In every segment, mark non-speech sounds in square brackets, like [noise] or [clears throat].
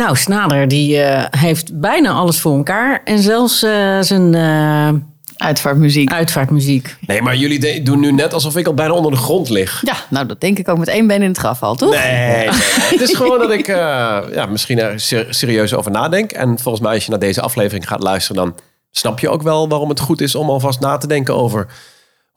Nou, Snader die eh, heeft bijna alles voor elkaar. En zelfs eh, zijn eh, Uitvaartmuziek. uitvaartmuziek. Nee, maar jullie de- doen nu net alsof ik al bijna onder de grond lig. Ja, nou dat denk ik ook met één been in het graf al, toch? Nee, nee, nee. het is gewoon dat ik eh, ja, misschien er ser- serieus over nadenk. En volgens mij als je naar deze aflevering gaat luisteren... dan snap je ook wel waarom het goed is om alvast na te denken over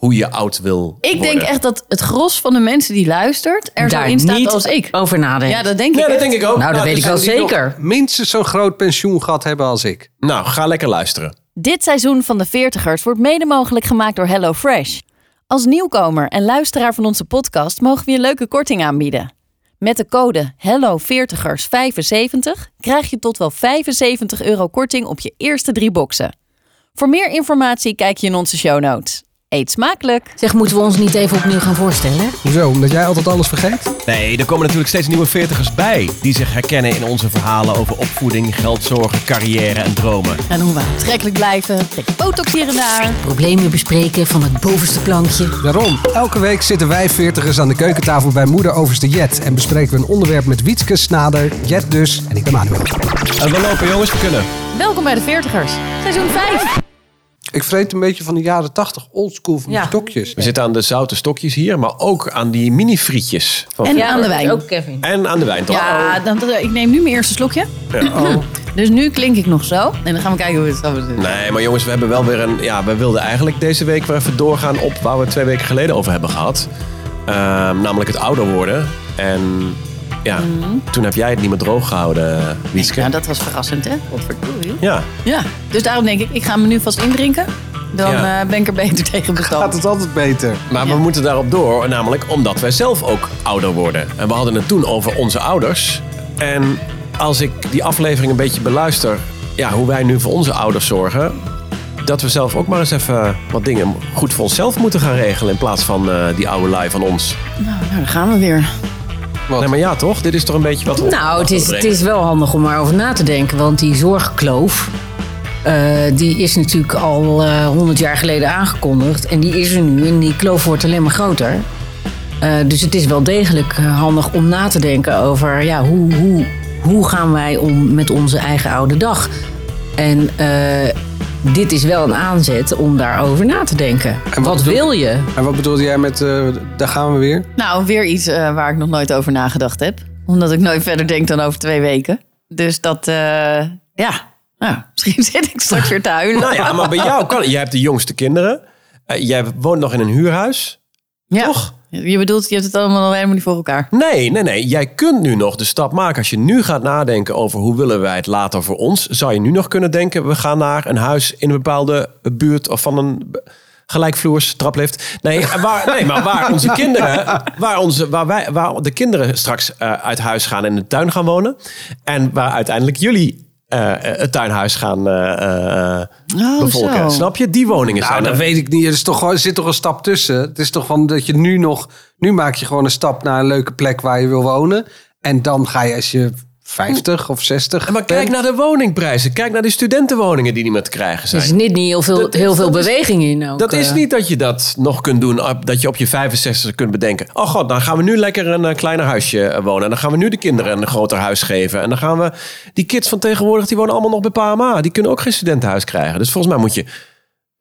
hoe je oud wil Ik denk echt dat het gros van de mensen die luistert er zo in staat niet als ik. over nadenken. Ja, dat denk ik. Ja, dat echt. denk ik ook. Nou, dat weet ik wel Die nog zeker. Minstens zo'n groot pensioen gehad hebben als ik. Nou, ga lekker luisteren. Dit seizoen van de 40ers wordt mede mogelijk gemaakt door HelloFresh. Als nieuwkomer en luisteraar van onze podcast mogen we je een leuke korting aanbieden. Met de code HelloVeertigers75 krijg je tot wel 75 euro korting op je eerste drie boxen. Voor meer informatie kijk je in onze show notes. Eet smakelijk! Zeg, moeten we ons niet even opnieuw gaan voorstellen? Hoezo? Omdat jij altijd alles vergeet? Nee, er komen natuurlijk steeds nieuwe veertigers bij... die zich herkennen in onze verhalen over opvoeding, geldzorgen, carrière en dromen. En hoe we aantrekkelijk blijven, trek botox hier en daar. Problemen bespreken van het bovenste plankje. Daarom, elke week zitten wij veertigers aan de keukentafel bij moeder Overste Jet. En bespreken we een onderwerp met Wietske, Snader, Jet dus en ik ben Manuel. En we lopen jongens, we kunnen. Welkom bij de 40ers, seizoen 5. Ik vreet een beetje van de jaren tachtig oldschool van die Ja. stokjes. We zitten aan de zoute stokjes hier, maar ook aan die mini-frietjes. Van- En aan de wijn. Ook Kevin. en aan de wijn, toch? Ja, dan, dan- ik neem nu mijn eerste slokje. [laughs] Oh. Dus nu klink ik nog zo. En dan gaan we kijken hoe het zo is. Nee, maar jongens, we hebben wel weer een. Ja, we wilden eigenlijk deze week weer even doorgaan op waar we twee weken geleden over hebben gehad. Ehm, namelijk het ouder worden. En ja, toen heb jij het niet meer droog gehouden, Wieske. Ja, dat was verrassend, hè? Wat verdorie. Ja, Ja, dus daarom denk ik, ik ga me nu vast indrinken. Dan Ja. eh, ben ik er beter [laughs] tegen Gaat bestand. het altijd beter? maar we moeten daarop door, namelijk omdat wij zelf ook ouder worden. En we hadden het toen over onze ouders. En als ik die aflevering een beetje beluister, ja, hoe wij nu voor onze ouders zorgen. Dat we zelf ook maar eens even wat dingen goed voor onszelf moeten gaan regelen. In plaats van eh, die oude lui van ons. Nou, nou, daar gaan we weer. Nee, maar ja, toch? Dit is toch een beetje wat we. Nou, het is, het is wel handig om erover na te denken. Want die zorgkloof, eh, die is natuurlijk al eh, honderd jaar geleden aangekondigd. En die is er nu en die kloof wordt alleen maar groter. Eh, dus het is wel degelijk handig om na te denken over... Ja, hoe, hoe, hoe gaan wij om met onze eigen oude dag? En eh, dit is wel een aanzet om daarover na te denken. wat wat bedoel- wil je? En wat bedoelde jij met, eh, daar gaan we weer? Nou, weer iets eh, waar ik nog nooit over nagedacht heb. Omdat ik nooit verder denk dan over twee weken. Dus dat, eh, ja. Nou, [laughs] misschien zit ik straks weer te huilen. Nou ja, maar bij jou kan. Jij hebt de jongste kinderen. Jij woont nog in een huurhuis. Ja. Toch? Je bedoelt, je hebt het allemaal nog helemaal niet voor elkaar. Nee, nee, nee. Jij kunt nu nog de stap maken. Als je nu gaat nadenken over hoe willen wij het later voor ons, zou je nu nog kunnen denken: we gaan naar een huis in een bepaalde buurt of van een gelijkvloers traplift. Nee, [laughs] waar, nee maar waar onze kinderen, waar, onze, waar, wij, waar de kinderen straks eh, uit huis gaan en in de tuin gaan wonen. En waar uiteindelijk jullie eh, het tuinhuis gaan eh, eh, Oh, bevolken. zo. Snap je? Die woningen Nou, zijn dat er. weet ik niet. Er, is toch, gewoon- er zit toch een stap tussen. Het is toch van dat je nu nog... Nu maak je gewoon een stap naar een leuke plek waar je wil wonen. En dan ga je als je 50 of 60 Maar kijk naar de woningprijzen. Kijk naar de studentenwoningen die niet meer te krijgen Er zijn. is niet, niet heel veel, Dat heel veel dat is- beweging in. Ook, Dat is eh. niet dat je dat nog kunt doen, dat je op je 65 kunt bedenken. Oh god, dan gaan we nu lekker een eh, kleiner huisje eh, wonen. En dan gaan we nu de kinderen een groter huis geven. En dan gaan we, die kids van tegenwoordig, die wonen allemaal nog bij PAMA. Die kunnen ook geen studentenhuis krijgen. Dus volgens mij moet je,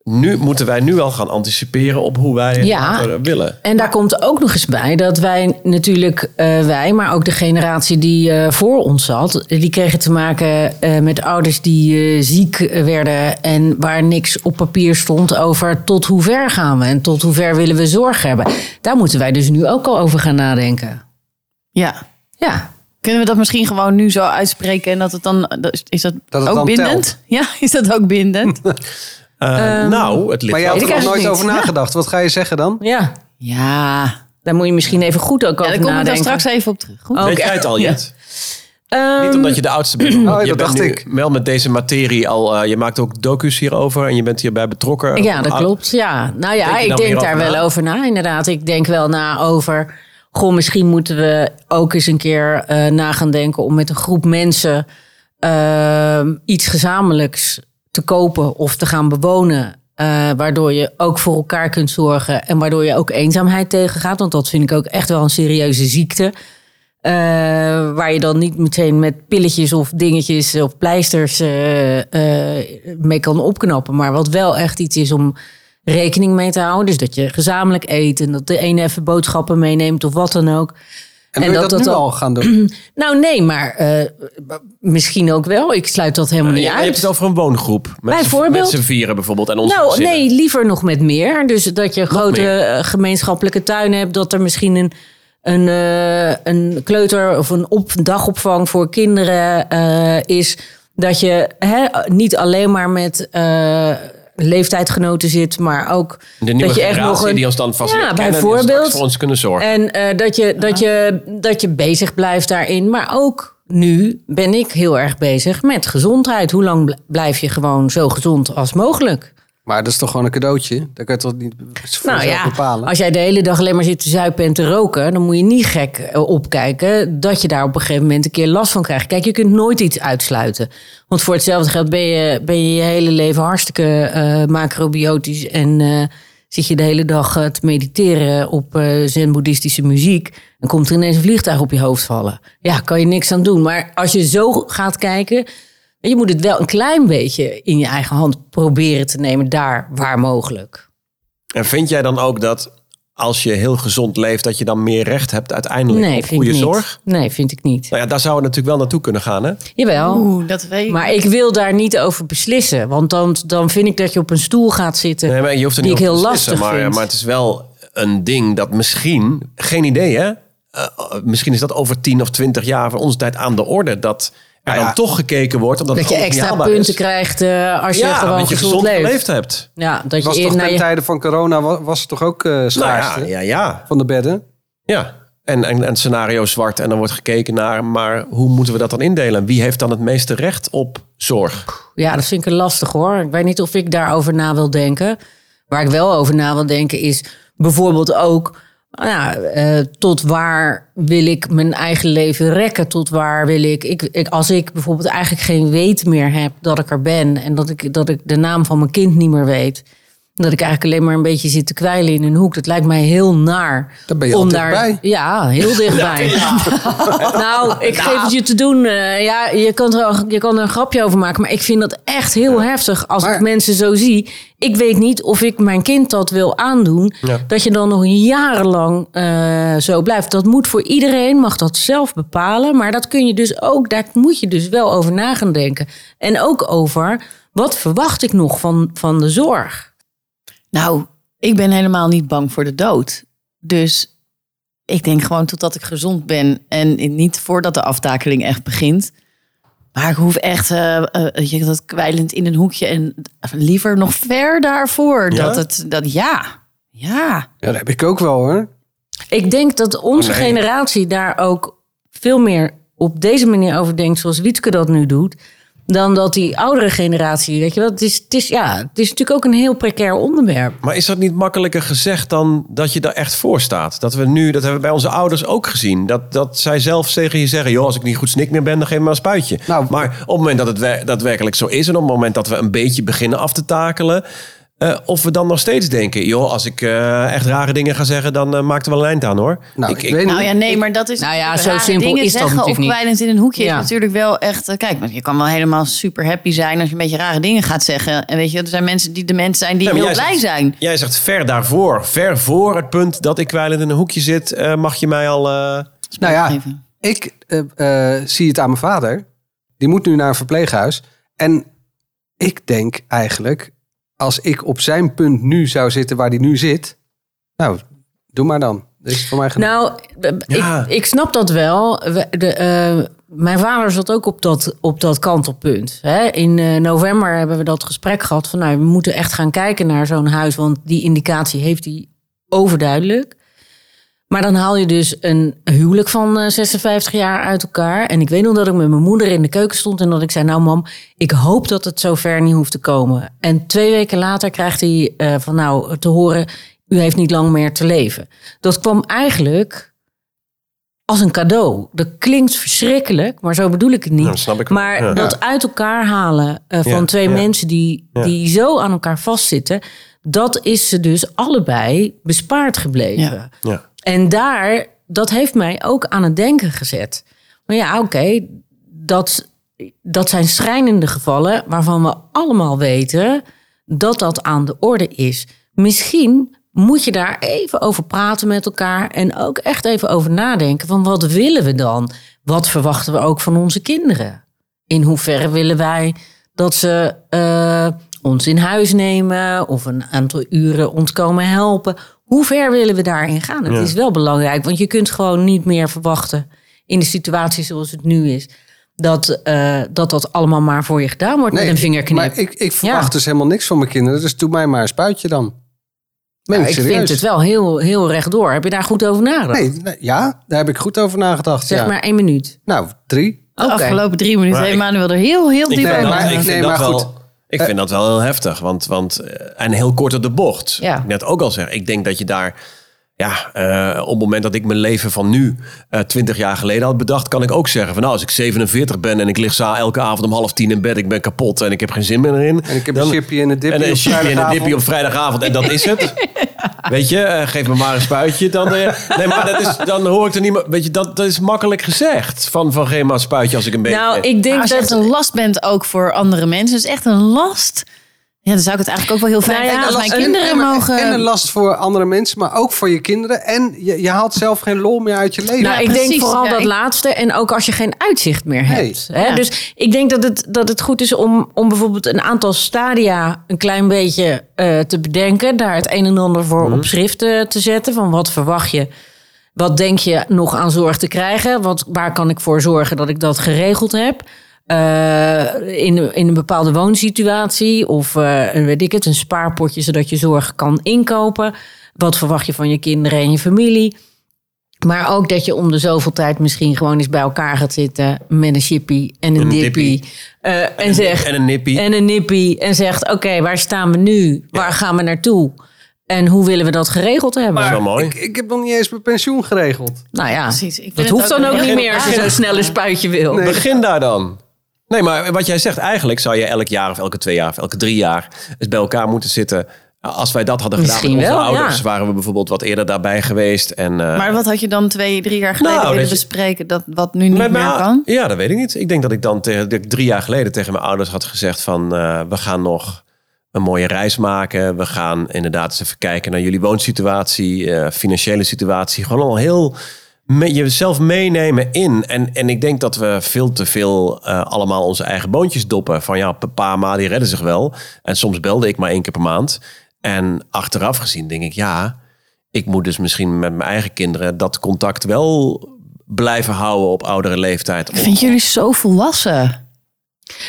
nu moeten wij nu al gaan anticiperen op hoe wij het Ja. later willen. En daar komt ook nog eens bij dat wij natuurlijk, eh, wij, maar ook de generatie die eh, voor ons zat, die kregen te maken eh, met ouders die eh, ziek werden en waar niks op papier stond over tot hoe ver gaan we en tot hoe ver willen we zorg hebben. Daar moeten wij dus nu ook al over gaan nadenken. Ja. Ja, Kunnen we dat misschien gewoon nu zo uitspreken en dat het dan... Is dat, Dat het ook dan bindend? telt. Ja, [laughs] is dat ook bindend? [laughs] Eh, nou, het ligt Maar jij Weet er nog nooit over nagedacht. Wat ga je zeggen dan? ja. ja. Daar moet je misschien even goed ook ja over daar kom ik dan nadenken. straks even op terug. Goed? Oh. Weet jij het al, Ja. Jet? Ehm, Niet omdat je de oudste bent. ja, je dat bent dacht nu ik. wel met deze materie al. eh, je maakt ook docu's hierover en je bent hierbij betrokken. Ja, dat Ah, klopt. Ja, nou ja, Denk ik denk daar na? wel over na. Inderdaad, ik denk wel na over. Goh, misschien moeten we ook eens een keer eh, na gaan denken om met een groep mensen ehm, iets gezamenlijks te kopen of te gaan bewonen. eh, waardoor je ook voor elkaar kunt zorgen en waardoor je ook eenzaamheid tegengaat. Want dat vind ik ook echt wel een serieuze ziekte. Eh, waar je dan niet meteen met pilletjes of dingetjes of pleisters eh, mee kan opknappen. Maar wat wel echt iets is om rekening mee te houden. Dus dat je gezamenlijk eet en dat de ene even boodschappen meeneemt of wat dan ook. En, je dat, nu al gaan doen? [clears throat] Nou nee, maar eh, misschien ook wel. Ik sluit dat helemaal Je, niet je uit. hebt het over een woongroep. Met Bijvoorbeeld. Met z'n vieren bijvoorbeeld. En onze Nou, gezinnen. nee, liever nog met meer. Dus dat je grote meer. eh, gemeenschappelijke tuin hebt. Dat er misschien een, een, eh, een kleuter of een op, dagopvang voor kinderen is. Dat je hè, niet alleen maar met leeftijdgenoten zit, maar ook De nieuwe dat je echt nog een, die ons dan vast Ja, bijvoorbeeld. voor ons kunnen zorgen. En eh, dat, je, dat, je, dat je bezig blijft daarin. Maar ook nu ben ik heel erg bezig met gezondheid. Hoe lang bl- blijf je gewoon zo gezond als mogelijk? Maar dat is toch gewoon een cadeautje? Dat kan je toch niet voor Nou ja, bepalen? als jij de hele dag alleen maar zit te zuipen en te roken... dan moet je niet gek eh, opkijken dat je daar op een gegeven moment een keer last van krijgt. Kijk, je kunt nooit iets uitsluiten. Want voor hetzelfde geld ben je ben je, je hele leven hartstikke eh, macrobiotisch... en eh, zit je de hele dag te mediteren op zen-boeddhistische muziek... dan komt er ineens een vliegtuig op je hoofd vallen. Ja, kan je niks aan doen. Maar als je zo gaat kijken... je moet het wel een klein beetje in je eigen hand proberen te nemen... daar waar mogelijk. En vind jij dan ook dat als je heel gezond leeft... dat je dan meer recht hebt uiteindelijk Nee, op vind goede ik niet. zorg? Nee, vind ik niet. Nou ja, daar zou het natuurlijk wel naartoe kunnen gaan, hè? Jawel. Oeh, dat weet ik. Maar ik wil daar niet over beslissen. Want dan, dan vind ik dat je op een stoel gaat zitten. Nee, maar je hoeft er Die niet ik heel te beslissen, lastig maar, vind. maar het is wel een ding dat misschien... Geen idee, hè? Eh, misschien is dat over 10 of 20 jaar van onze tijd aan de orde... dat er Nou ja. dan toch gekeken wordt... Omdat dat je extra punten is. krijgt eh, als je gewoon dat je gezond, gezond leeft. geleefd hebt. Ja, dat je was toch naar ten je- tijde van corona wa- was het toch ook eh Nou schaarste ja, ja, ja. van de bedden? ja. En, en, en scenario zwart. En dan wordt gekeken naar... maar hoe moeten we dat dan indelen? Wie heeft dan het meeste recht op zorg? Ja, dat vind ik lastig hoor. Ik weet niet of ik daarover na wil denken. Waar ik wel over na wil denken is bijvoorbeeld ook... nou eh, tot waar wil ik mijn eigen leven rekken? Tot waar wil ik, ik, ik... Als ik bijvoorbeeld eigenlijk geen weet meer heb dat ik er ben... en dat ik, dat ik de naam van mijn kind niet meer weet... dat ik eigenlijk alleen maar een beetje zit te kwijlen in een hoek. Dat lijkt mij heel naar. Daar ben je al dichtbij. Ja, heel [laughs] dichtbij. [laughs] nou, ik geef het je te doen. eh, ja, je kan, er, je kan er een grapje over maken. Maar ik vind dat echt heel heftig als Maar- ik mensen zo zie. Ik weet niet of ik mijn kind dat wil aandoen. Dat je dan nog jarenlang eh, zo blijft. Dat moet voor iedereen, mag dat zelf bepalen. Maar dat kun je dus ook, daar moet je dus wel over na gaan denken. En ook over, wat verwacht ik nog van, van de zorg? Nou, ik ben helemaal niet bang voor de dood. Dus ik denk gewoon totdat ik gezond ben en niet voordat de aftakeling echt begint. Maar ik hoef echt je, dat kwijlend in een hoekje en liever nog ver daarvoor. Ja? Dat het, dat ja, ja. Ja, dat heb ik ook wel hoor. Ik denk dat onze Oh, nee. generatie daar ook veel meer op deze manier over denkt, zoals Wietke dat nu doet, dan dat die oudere generatie, weet je wel, het is, het is, ja, het is natuurlijk ook een heel precair onderwerp. Maar is dat niet makkelijker gezegd dan dat je er echt voor staat? Dat we nu, dat hebben we bij onze ouders ook gezien. Dat, dat zij zelf tegen je zeggen: joh, als ik niet goed snik meer ben, dan geef me maar een spuitje. Nou, maar op het moment dat het wer- daadwerkelijk zo is en op het moment dat we een beetje beginnen af te takelen. Eh, of we dan nog steeds denken, joh, als ik eh, echt rare dingen ga zeggen, dan eh, maakt er wel een eind aan hoor. Nou, ik, weet Nou ja, nee, maar dat is. Nou ja, rare zo simpel dingen is dat zeggen natuurlijk Of niet. kwijlend in een hoekje Ja. is natuurlijk wel echt. Kijk, want je kan wel helemaal super happy zijn als je een beetje rare dingen gaat zeggen. En weet je, er zijn mensen die de mensen zijn die Ja, heel blij zegt- zijn. Jij zegt ver daarvoor, ver voor het punt dat ik kwijlend in een hoekje zit, eh, mag je mij al. eh, nou ja, ik zie het aan mijn vader. Die moet nu naar een verpleeghuis. En ik denk eigenlijk, als ik op zijn punt nu zou zitten waar hij nu zit. Nou, doe maar dan. Dat is voor mij genoeg. Nou, Ja. ik, ik snap dat wel. We- De, eh, mijn vader zat ook op dat, op dat kantelpunt. Hè? In eh, november hebben we dat gesprek gehad van... Nou, we moeten echt gaan kijken naar zo'n huis... want die indicatie heeft hij overduidelijk. Maar dan haal je dus een huwelijk van eh, 56 jaar uit elkaar. En ik weet nog dat ik met mijn moeder in de keuken stond... en dat ik zei, nou mam, ik hoop dat het zover niet hoeft te komen. En twee weken later krijgt hij eh, van nou te horen... u heeft niet lang meer te leven. Dat kwam eigenlijk als een cadeau. Dat klinkt verschrikkelijk, maar zo bedoel ik het niet. Nou, snap ik wel. maar Ja. dat uit elkaar halen eh, van Ja, twee ja. mensen die, Ja. die zo aan elkaar vastzitten... dat is ze dus allebei bespaard gebleven. Ja. En daar, dat heeft mij ook aan het denken gezet. Maar ja, oké, dat, dat zijn schrijnende gevallen waarvan we allemaal weten dat dat aan de orde is. Misschien moet je daar even over praten met elkaar en ook echt even over nadenken van wat willen we dan? Wat verwachten we ook van onze kinderen? In hoeverre willen wij dat ze eh, ons in huis nemen of een aantal uren ons komen helpen? Hoe ver willen we daarin gaan? Het Ja. is wel belangrijk, want je kunt gewoon niet meer verwachten in de situatie zoals het nu is. Dat, eh, dat dat allemaal maar voor je gedaan wordt met een vingerknip. Maar ik, ik verwacht Ja. dus helemaal niks van mijn kinderen. Dus doe mij maar een spuitje dan. Ja, ik serieus. vind het wel heel, heel rechtdoor. Heb je daar goed over nagedacht? Nee, nee, ja, daar heb ik goed over nagedacht. Zeg ja. maar één minuut. Nou, drie. De Oké. afgelopen drie minuten Maar heeft Manuel er heel, heel diep Nee, maar- ik nee, maar wel, goed. Ik vind dat wel heel heftig. Want, want, eh, en heel kort op de bocht. Ja. Ik net ook al zeg. Ik denk dat je daar... Ja, eh, op het moment dat ik mijn leven van nu eh, 20 jaar geleden had bedacht... kan ik ook zeggen van nou, als ik 47 ben... en ik lig za elke avond om half tien in bed... ik ben kapot en ik heb geen zin meer erin... En ik heb dan- een chipje en een dipje en een op chipje en een dipje op vrijdagavond en dat is het. [laughs] Weet je, eh, geef me maar een spuitje. Dan, eh, nee, maar dat is, dan hoor ik er niet meer... Weet je, dat, dat is makkelijk gezegd. Van, van geef maar een spuitje als ik een beetje... Nou, ik denk als je echt dat... een last bent ook voor andere mensen, is echt een last. Ja, dan zou ik het eigenlijk ook wel heel fijn Nou ja, vinden als mijn en- kinderen en, mogen... En een last voor andere mensen, maar ook voor je kinderen. En je, je haalt zelf geen lol meer uit je leven. Nou, ik precies. denk vooral Ja, dat ik- laatste. En ook als je geen uitzicht meer Nee. hebt. Hè? Ja. Dus ik denk dat het, dat het goed is om, om bijvoorbeeld een aantal stadia een klein beetje eh, te bedenken. Daar het een en ander voor Mhm. op schrift eh, te zetten. Van wat verwacht je? Wat denk je nog aan zorg te krijgen? Wat, waar kan ik voor zorgen dat ik dat geregeld heb? Eh, in, in een bepaalde woonsituatie of eh, een, weet ik het, een spaarpotje zodat je zorg kan inkopen. Wat verwacht je van je kinderen en je familie? Maar ook dat je om de zoveel tijd misschien gewoon eens bij elkaar gaat zitten met een chippy en een, Een dippie. dippie. Eh, en, zegt, en een nippie. en een nippie. En zegt, oké, waar staan we nu? Waar gaan we naartoe? En hoe willen we dat geregeld hebben? Dat is wel mooi. Ik, ik heb nog niet eens mijn pensioen geregeld. nou ja, Precies. Ik dat het hoeft ook dan ook een niet meer als je [laughs] zo'n snelle spuitje wil. Nee. Begin daar dan. Nee, maar wat jij zegt, eigenlijk zou je elk jaar of elke twee jaar of elke drie jaar eens bij elkaar moeten zitten. Als wij dat hadden gedaan Misschien met onze wel, ouders, ja. waren we bijvoorbeeld wat eerder daarbij geweest. En, eh, Maar wat had je dan twee, drie jaar geleden Nou, willen dat je- bespreken dat wat nu niet met meer mijn- kan? Ja, dat weet ik niet. Ik denk dat ik dan tegen, dat ik drie jaar geleden tegen mijn ouders had gezegd van eh, we gaan nog een mooie reis maken. We gaan inderdaad eens even kijken naar jullie woonsituatie, eh, financiële situatie. Gewoon al heel me- jezelf meenemen in. En, en ik denk dat we veel te veel eh, allemaal onze eigen boontjes doppen. Van ja, papa, ma, die redden zich wel. En soms belde ik maar één keer per maand. En achteraf gezien denk ik, ja, ik moet dus misschien met mijn eigen kinderen dat contact wel blijven houden op oudere leeftijd. Ik vind jullie zo volwassen.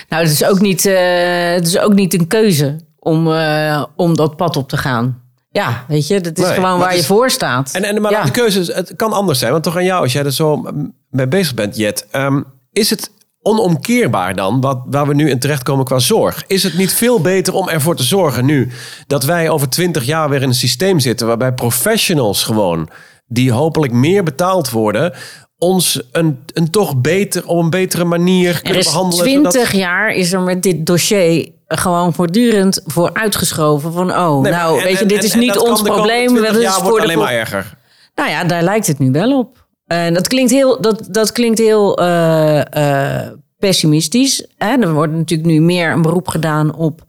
Nou, het is ook niet, eh, het is ook niet een keuze om, eh, om dat pad op te gaan. Ja, weet je, dat is Nee, gewoon waar je voor staat. En, en maar ja. de keuze, het kan anders zijn. Want toch aan jou, als jij er zo mee bezig bent, Jet. ehm, is het onomkeerbaar dan, wat, waar we nu in terechtkomen qua zorg? Is het niet veel beter om ervoor te zorgen nu... dat wij over twintig jaar weer in een systeem zitten... waarbij professionals gewoon, die hopelijk meer betaald worden... ons een, een toch beter, op een betere manier Er kunnen behandelen? 20 zodat- jaar is er met dit dossier gewoon voortdurend voor uitgeschoven. Van, oh, Nee, nou, en- weet je, dit en- is niet ons probleem. 20 Dat is voor de alleen maar erger. Nou ja, daar lijkt het nu wel op. En dat klinkt heel, dat, dat klinkt heel eh, eh, pessimistisch. Hè? Er wordt natuurlijk nu meer een beroep gedaan op,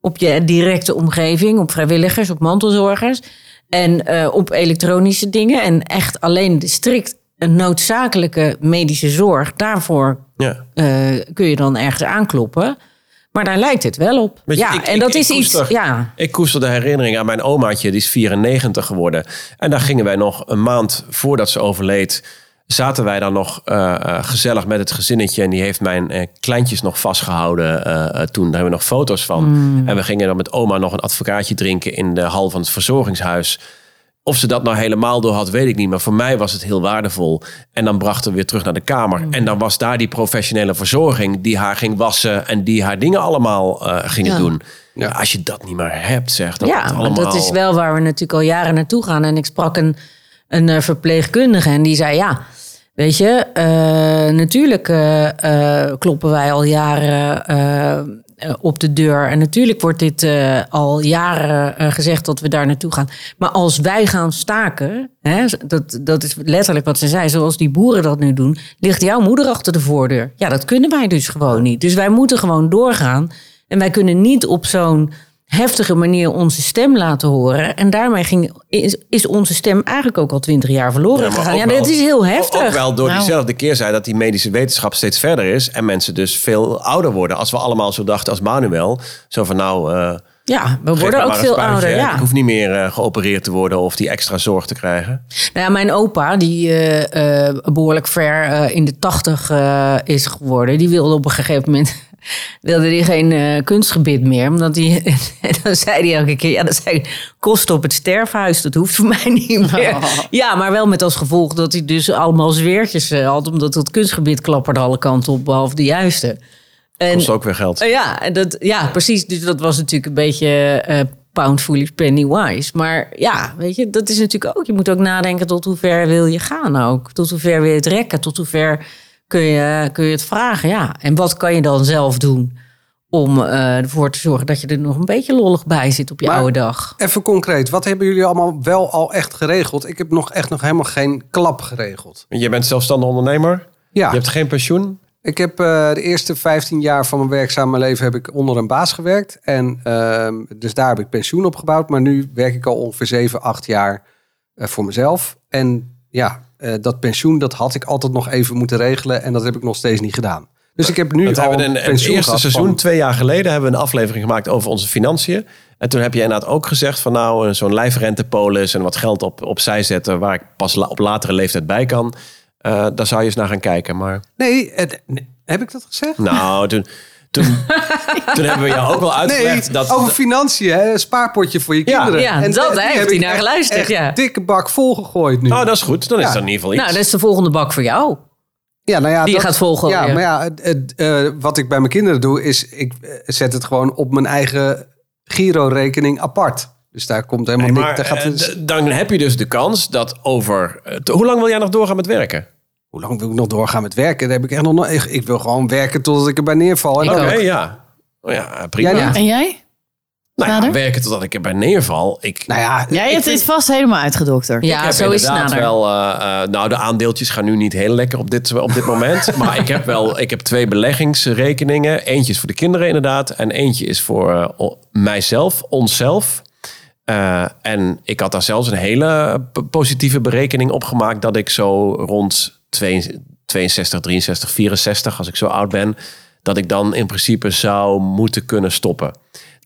op je directe omgeving, op vrijwilligers, op mantelzorgers en eh, op elektronische dingen. En echt alleen de strikt een noodzakelijke medische zorg, daarvoor Ja. kun je dan ergens aankloppen. Maar daar lijkt het wel op. Je, ja, ik- en ik- dat ik is iets. Ja, Ik koester de herinnering aan mijn omaatje, die is 94 geworden. En daar gingen wij nog een maand voordat ze overleed, zaten wij dan nog eh, eh, gezellig met het gezinnetje. En die heeft mijn eh, kleintjes nog vastgehouden eh, eh, toen. Daar hebben we nog foto's van. Mm. En we gingen dan met oma nog een advocaatje drinken in de hal van het verzorgingshuis. Of ze dat nou helemaal door had, weet ik niet. Maar voor mij was het heel waardevol. En dan brachten we weer terug naar de kamer. Mm. En dan was daar die professionele verzorging... die haar ging wassen en die haar dingen allemaal eh, gingen Ja. doen. Ja. Als je dat niet meer hebt, zeg. Dat ja allemaal... dat is wel waar we natuurlijk al jaren naartoe gaan. En ik sprak een, een eh, verpleegkundige en die zei ja. Weet je, eh, natuurlijk kloppen wij al jaren op de deur. En natuurlijk wordt dit eh, al jaren eh, gezegd dat we daar naartoe gaan. Maar als wij gaan staken, hè, dat, dat is letterlijk wat ze zei, zoals die boeren dat nu doen, ligt jouw moeder achter de voordeur. Ja, dat kunnen wij dus gewoon niet. Dus wij moeten gewoon doorgaan. En wij kunnen niet op zo'n heftige manier onze stem laten horen. En daarmee ging, is, is onze stem eigenlijk ook al twintig jaar verloren Ja, gegaan. Ja, dat is heel heftig. Ook wel door Nou. diezelfde keerzijde dat die medische wetenschap steeds verder is. En mensen dus veel ouder worden. Als we allemaal zo dachten als Manuel. Zo van nou... eh, Ja, we worden ook veel spuitje, ouder. Ja. Ik hoef niet meer eh, geopereerd te worden of die extra zorg te krijgen. Nou ja, mijn opa, die eh, eh, behoorlijk ver eh, in de tachtig eh, is geworden, die wilde op een gegeven moment wilde die geen eh, kunstgebit meer. Omdat die, en [laughs] dan zei hij elke keer, ja, dat zijn kosten op het sterfhuis. Dat hoeft voor mij niet [laughs] meer. Ja, maar wel met als gevolg dat hij dus allemaal zweertjes eh, had. Omdat dat kunstgebit klapperde alle kanten op, behalve de juiste. En, Kost ook weer geld. Uh, ja, en dat, ja, precies. Dus dat was natuurlijk een beetje eh pound foolish, penny wise. Maar ja, weet je, dat is natuurlijk ook... Je moet ook nadenken tot hoe ver wil je gaan ook. Tot hoe ver wil je het rekken. Tot hoe ver kun je, kun je het vragen. Ja, en wat kan je dan zelf doen om eh, ervoor te zorgen dat je er nog een beetje lollig bij zit op je Maar- oude dag? Even concreet, wat hebben jullie allemaal wel al echt geregeld? Ik heb nog echt nog helemaal geen klap geregeld. Je bent zelfstandig ondernemer. Ja, Je hebt geen pensioen. ik heb eh, de eerste 15 jaar van mijn werkzame leven heb ik onder een baas gewerkt. En ehm, dus daar heb ik pensioen opgebouwd. Maar nu werk ik al ongeveer 7, 8 jaar eh, voor mezelf. En ja, eh, dat pensioen dat had ik altijd nog even moeten regelen. En dat heb ik nog steeds niet gedaan. Dus ik heb nu we al hebben in het eerste seizoen, van- twee jaar geleden, hebben we een aflevering gemaakt over onze financiën. En toen heb je inderdaad ook gezegd van nou, eh, zo'n lijfrentepolis en wat geld op, opzij zetten waar ik pas la- op latere leeftijd bij kan. Eh, daar zou je eens naar gaan kijken. Maar Nee, het- nee, heb ik dat gezegd? nou, toen, toen, [laughs] toen hebben we jou ook wel uitgelegd Nee, dat... over financiën, hè? een spaarpotje voor je Ja. kinderen. Ja, dat, eh, hè, die heeft heb hij ik naar geluisterd, echt ja. dikke bak volgegooid nu. Oh, dat is goed. Dan is dat in ieder geval iets. Nou, dat is de volgende bak voor jou. ja, nou ja, die je dat- gaat volgooien. Ja, maar ja, het- het, eh, wat ik bij mijn kinderen doe, is ik eh, zet het gewoon op mijn eigen Giro-rekening apart. Dus daar komt helemaal Nee, niks. Daar gaat eh, dus- dan heb je dus de kans dat over... hoe lang wil jij nog doorgaan met werken? Hoe lang wil ik nog doorgaan met werken? Daar heb ik echt nog. nooit- Ik, wil gewoon werken totdat ik erbij neerval. Oké, ook. ja. Oh, ja, prima. Jij niet? En jij? Nou ja, werken totdat ik erbij neerval. Ik, Nou ja, Jij ik hebt vind- dit vast helemaal uitgedokterd. Ja, zo is het nader. wel. eh, eh, nou, de aandeeltjes gaan nu niet heel lekker op dit, op dit moment. [laughs] maar ik heb wel. Ik heb twee beleggingsrekeningen. Eentje is voor de kinderen inderdaad. En eentje is voor eh, mijzelf, onszelf. Eh, en ik had daar zelfs een hele positieve berekening op gemaakt. Dat ik zo rond 62, 63, 64, als ik zo oud ben. Dat ik dan in principe zou moeten kunnen stoppen.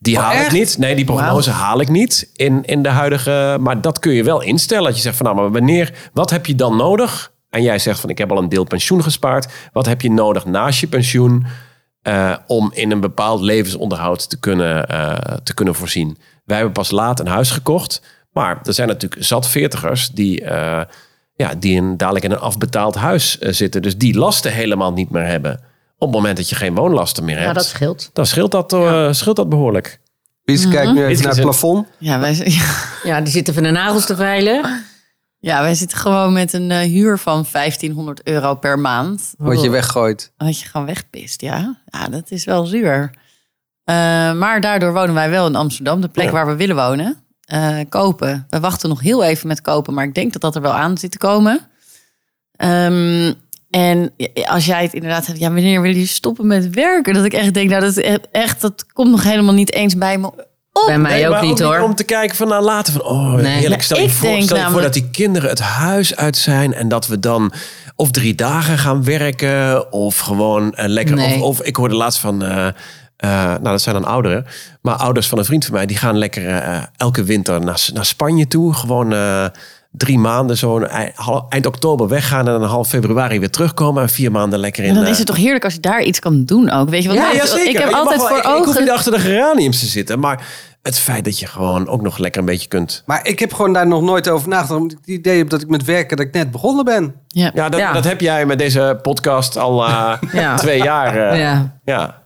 Die haal ik niet. Nee, die prognose haal ik niet in, in de huidige. Maar dat kun je wel instellen. Dat je zegt van nou, maar wanneer, wat heb je dan nodig? En jij zegt van ik heb al een deel pensioen gespaard. Wat heb je nodig naast je pensioen eh, om in een bepaald levensonderhoud te kunnen, eh, te kunnen voorzien? Wij hebben pas laat een huis gekocht. Maar er zijn natuurlijk zat veertigers die, eh, ja, die in, dadelijk in een afbetaald huis eh, zitten. Dus die lasten helemaal niet meer hebben. Op het moment dat je geen woonlasten meer hebt. Ja, dat scheelt. Dan scheelt dat, eh, scheelt dat behoorlijk. Wies kijkt nu even naar het plafond. Ja, wij, [laughs] ja, Ja, die zitten van de nagels te veilen. ja, wij zitten gewoon met een eh, huur van 1500 euro per maand. Wat je weggooit. Wat je gewoon wegpist, ja. Ja, dat is wel zuur. Eh, maar daardoor wonen wij wel in Amsterdam, de plek Ja. waar we willen wonen. Eh, kopen. We wachten nog heel even met kopen, maar ik denk dat dat er wel aan zit te komen. Ehm, en als jij het inderdaad hebt, ja, wanneer wil je stoppen met werken? Dat ik echt denk, nou, dat, is echt, dat komt nog helemaal niet eens bij me op. Bij mij Nee, ook niet hoor. Om te kijken van nou later van oh Nee. heerlijk. Stel je Ik voor, denk stel je voor namelijk- dat die kinderen het huis uit zijn en dat we dan of drie dagen gaan werken of gewoon eh, lekker. Nee. Of, of ik hoorde laatst van. eh, eh, nou, dat zijn dan ouderen. Maar ouders van een vriend van mij, die gaan lekker eh, elke winter naar, naar Spanje toe. Gewoon eh, drie maanden, zo ei- hal- eind oktober weggaan en dan half februari weer terugkomen. En vier maanden lekker in. En dan is het toch heerlijk als je daar iets kan doen ook. Weet je wat? ja, zeker. Ik heb Je altijd wel- voor ik, Ik hoef ogen. niet achter de geraniums te zitten. Maar het feit dat je gewoon ook nog lekker een beetje kunt. Maar ik heb gewoon daar nog nooit over nagedacht. Omdat ik het idee heb dat ik met werken dat ik net begonnen ben. Ja. Ja, dat, Ja. dat heb jij met deze podcast al eh, [laughs] Ja. twee jaar. eh, ja.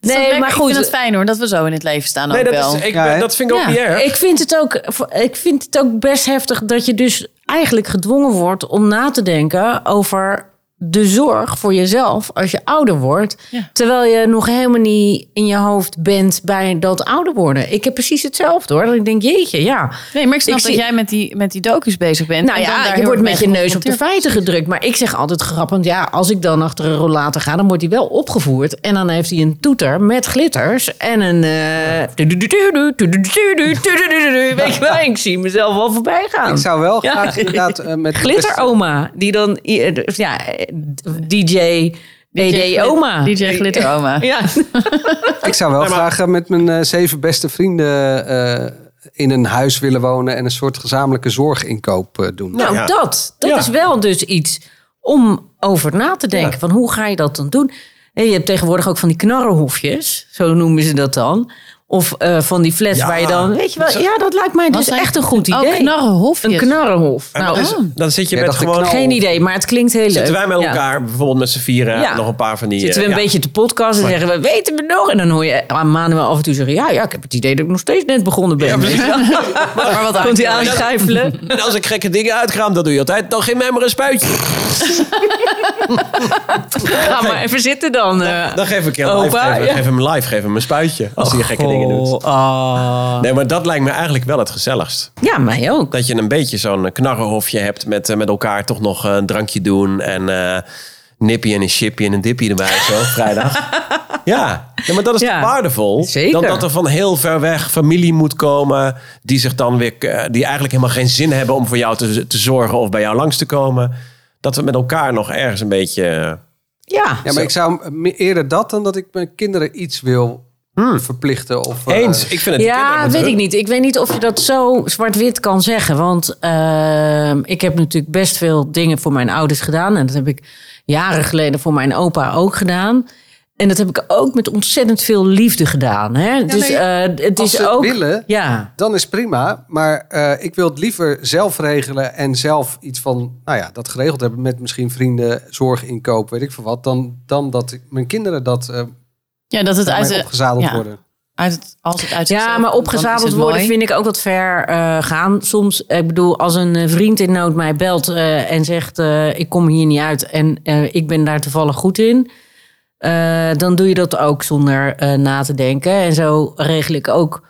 Nee, maar Ik goed. vind het fijn hoor, dat we zo in het leven staan Nee, ook dat, wel. is, ik, Ja, dat vind ik ook Ja. niet erg. Ik vind, het ook, ik vind het ook best heftig dat je dus eigenlijk gedwongen wordt om na te denken over de zorg voor jezelf als je ouder wordt. Ja. Terwijl je nog helemaal niet in je hoofd bent bij dat ouder worden. Ik heb precies hetzelfde hoor. Dat ik denk, jeetje, ja. Nee, maar ik snap Ik dat zie- jij met die, met die docus bezig bent. Nou en dan ja, daar je wordt met je neus op de feiten gedrukt. Maar ik zeg altijd grappend, ja, als ik dan achter een rollator ga, dan wordt hij wel opgevoerd. En dan heeft hij een toeter met glitters en een... eh, Weet je wel, ik zie mezelf al voorbij gaan. Ik zou wel graag inderdaad eh, met Glitteroma, die dan, eh, ja, DJ, DD Oma. DJ Glitteroma. [laughs] Ja, [laughs] Ik zou wel graag eh, met mijn eh, zeven beste vrienden eh, in een huis willen wonen en een soort gezamenlijke zorginkoop eh, doen. nou Ja. dat, dat Ja. is wel dus iets om over na te denken. Van hoe ga je dat dan doen? En je hebt tegenwoordig ook van die knarrenhofjes, zo noemen ze dat dan. Of eh, van die flats Ja. waar je dan, weet je wel, ja, dat lijkt mij dus echt een goed Oh, idee. knarrenhofjes. Een knarrenhof. En Nou, dan, is- oh, dan zit je Ja, met dat gewoon... geen idee, maar het klinkt heel leuk. Zitten wij met Ja. elkaar, bijvoorbeeld met z'n vieren, Ja. nog een paar van die... Zitten we eh, een ja. beetje te podcasten en zeggen we, weten we nog? En dan hoor je aan Manuel af en toe zeggen, ja, ja, ik heb het idee dat ik nog steeds net begonnen ben. [laughs] Maar wat [laughs] Komt hij aan. aanschuifelen? [laughs] En als ik gekke dingen uitkraam, dan doe je altijd... Dan geef mij maar een spuitje. Ga maar even zitten dan. eh. Dan geef ik hem live, geef, hem live, geef hem een spuitje. Als hij gekke dingen doet. Oh, ah. Nee, maar dat lijkt me eigenlijk wel het gezelligst. Ja, mij ook. Dat je een beetje zo'n knarrenhofje hebt met, eh, met elkaar toch nog een drankje doen. En eh nippie en een chipje en een dippie erbij zo, [laughs] vrijdag. Ja. ja, maar dat is Ja, waardevol. zeker. Dan dat er van heel ver weg familie moet komen. Die zich dan weer, eh, die eigenlijk helemaal geen zin hebben om voor jou te, te zorgen of bij jou langs te komen. Dat we met elkaar nog ergens een beetje... eh, Ja. Ja, maar ik zou eerder dat dan dat ik mijn kinderen iets wil verplichten. Of, eh, Eens. Ik vind het Ja, weet ik niet. Ik weet niet of je dat zo zwart-wit kan zeggen. Want ehm, ik heb natuurlijk best veel dingen voor mijn ouders gedaan. En dat heb ik jaren geleden voor mijn opa ook gedaan. En dat heb ik ook met ontzettend veel liefde gedaan. Hè? dus nee, eh, het als is ook. willen, Ja. dan is prima. Maar eh, ik wil het liever zelf regelen en zelf iets van, nou ja, dat geregeld hebben met misschien vrienden, zorginkoop, weet ik veel wat. Dan, dan dat ik, mijn kinderen dat eh Ja, dat het uit, de, opgezadeld ja. worden. uit het, als het uit Ja, maar opgezadeld worden mooi. vind ik ook wat ver eh, gaan. Soms, ik bedoel, als een eh, vriend in nood mij belt eh, en zegt: eh, Ik kom hier niet uit en eh, ik ben daar toevallig goed in. eh, dan doe je dat ook zonder eh, na te denken. En zo regel ik ook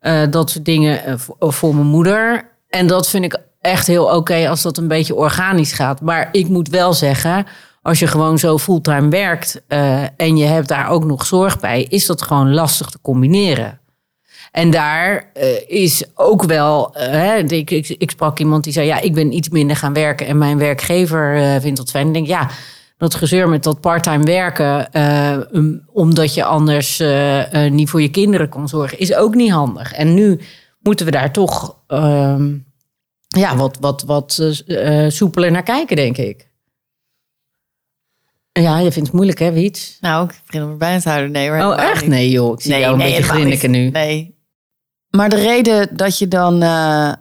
eh, dat soort dingen voor, voor mijn moeder. En dat vind ik echt heel oké als dat een beetje organisch gaat. Maar ik moet wel zeggen, als je gewoon zo fulltime werkt eh, en je hebt daar ook nog zorg bij, is dat gewoon lastig te combineren. En daar eh, is ook wel, eh, hè, ik, ik, ik sprak iemand die zei, ja, ik ben iets minder gaan werken en mijn werkgever vindt dat fijn. Ik denk, ja, dat gezeur met dat parttime werken, omdat je anders niet voor je kinderen kon zorgen, is ook niet handig. En nu moeten we daar toch ehm, ja, wat, wat, wat soepeler naar kijken, denk ik. Ja, je vindt het moeilijk, hè, Wiets? Nou, ik begin er bijna te houden. Nee, hoor, Oh, echt? niet. Nee, joh. Ik zie jou een beetje grinniken nu. Nee. Maar de reden dat je dan eh,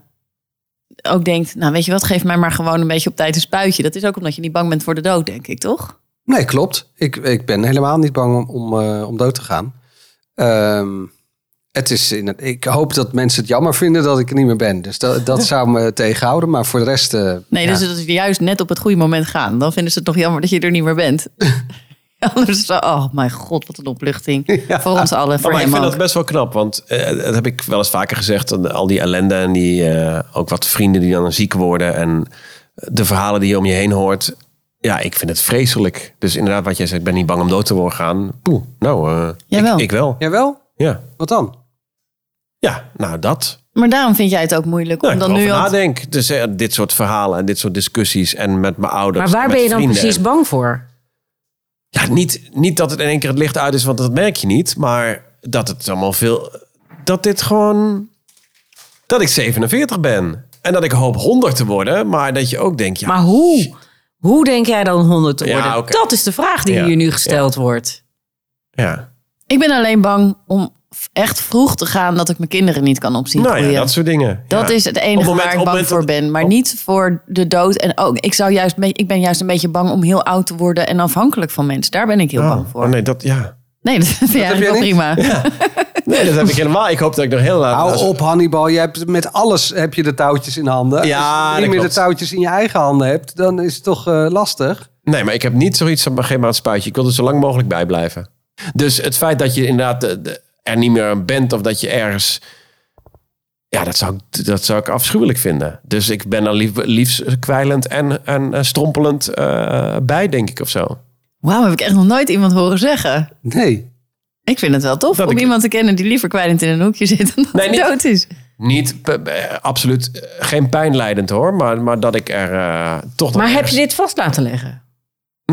ook denkt... nou, weet je wat, geef mij maar gewoon een beetje op tijd een spuitje. Dat is ook omdat je niet bang bent voor de dood, denk ik, toch? Nee, klopt. Ik, ik ben helemaal niet bang om, om, eh, om dood te gaan. Ehm, het is in het, ik hoop dat mensen het jammer vinden dat ik er niet meer ben. Dus dat, dat [laughs] zou me tegenhouden. Maar voor de rest... eh, Nee, ja. dus dat is juist net op het goede moment gaan. Dan vinden ze het nog jammer dat je er niet meer bent. [laughs] Anders oh mijn god, wat een opluchting. [laughs] Voor ons allen, voor Oh, maar ik vind ook. dat best wel knap, want eh, dat heb ik wel eens vaker gezegd. Al die ellende en die, eh, ook wat vrienden die dan ziek worden en de verhalen die je om je heen hoort. Ja, ik vind het vreselijk. Dus inderdaad, wat jij zegt, ik ben niet bang om dood te worden gaan. Poeh, nou, eh, Jij ik, wel. ik wel. Jawel? Ja. Wat dan? Ja, nou dat. Maar daarom vind jij het ook moeilijk Nou, om ik dan nu al... nadenk. Dus eh, dit soort verhalen en dit soort discussies en met mijn ouders. Maar waar met ben je dan precies en- bang voor? Ja, niet, niet dat het in één keer het licht uit is, want dat merk je niet. Maar dat het allemaal veel. Dat dit gewoon. Dat ik 47 ben. En dat ik hoop 100 te worden. Maar dat je ook denkt. Ja, Maar hoe? Hoe denk jij dan 100 te Ja, worden? oké. Dat is de vraag die Ja, hier nu gesteld wordt. ja. Ik ben alleen bang om echt vroeg te gaan dat ik mijn kinderen niet kan opzien Nou ja, groeien. dat soort dingen. Dat Ja. is het enige moment- waar ik bang voor dat- ben. Maar op- niet voor de dood. En ook, ik, zou juist, ik ben juist een beetje bang om heel oud te worden en afhankelijk van mensen. Daar ben ik heel bang Oh, voor. oh nee, dat, ja. Nee, [laughs] dat vind jij wel prima. nee, dat heb ik helemaal. Ik hoop dat ik nog heel laat... Hou op Hannibal, je hebt met alles heb je de touwtjes in handen. Ja, Als je niet meer klopt. de touwtjes in je eigen handen hebt, dan is het toch eh, lastig. Nee, maar ik heb niet zoiets van geef maar het spuitje. Ik wil er zo lang mogelijk bij blijven. Dus het feit dat je inderdaad de- de- er niet meer bent of dat je ergens... Ja, dat zou, ik- dat zou ik afschuwelijk vinden. Dus ik ben er lief, liefst kwijlend en, en eh, strompelend eh, bij, denk ik, of zo. Wauw, heb ik echt nog nooit iemand horen zeggen. Nee. Ik vind het wel tof Dat om ik- iemand te kennen die liever kwijlend in een hoekje zit dan dat Nee, niet- dood is. Niet, p- absoluut eh, geen pijnleidend hoor, maar, maar dat ik er eh, toch nog Maar heb ergens- je dit vast laten leggen?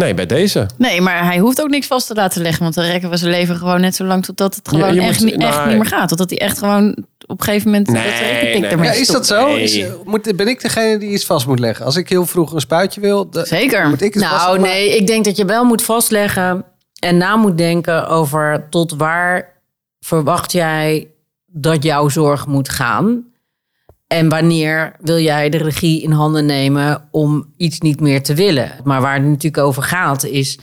Nee, bij deze. Nee, maar hij hoeft ook niks vast te laten leggen. Want dan rekken we zijn leven gewoon net zo lang totdat het gewoon echt, moet- niet, echt nou, niet meer gaat. Totdat hij echt gewoon op een gegeven moment Nee, dat nee, ermee Ja, is dat zo? Nee. Is, moet, ben ik degene die iets vast moet leggen? Als ik heel vroeg een spuitje wil, Zeker. moet ik het vast Nou, nee, ik denk dat je wel moet vastleggen en na moet denken over tot waar verwacht jij dat jouw zorg moet gaan. En wanneer wil jij de regie in handen nemen om iets niet meer te willen? Maar waar het natuurlijk over gaat is,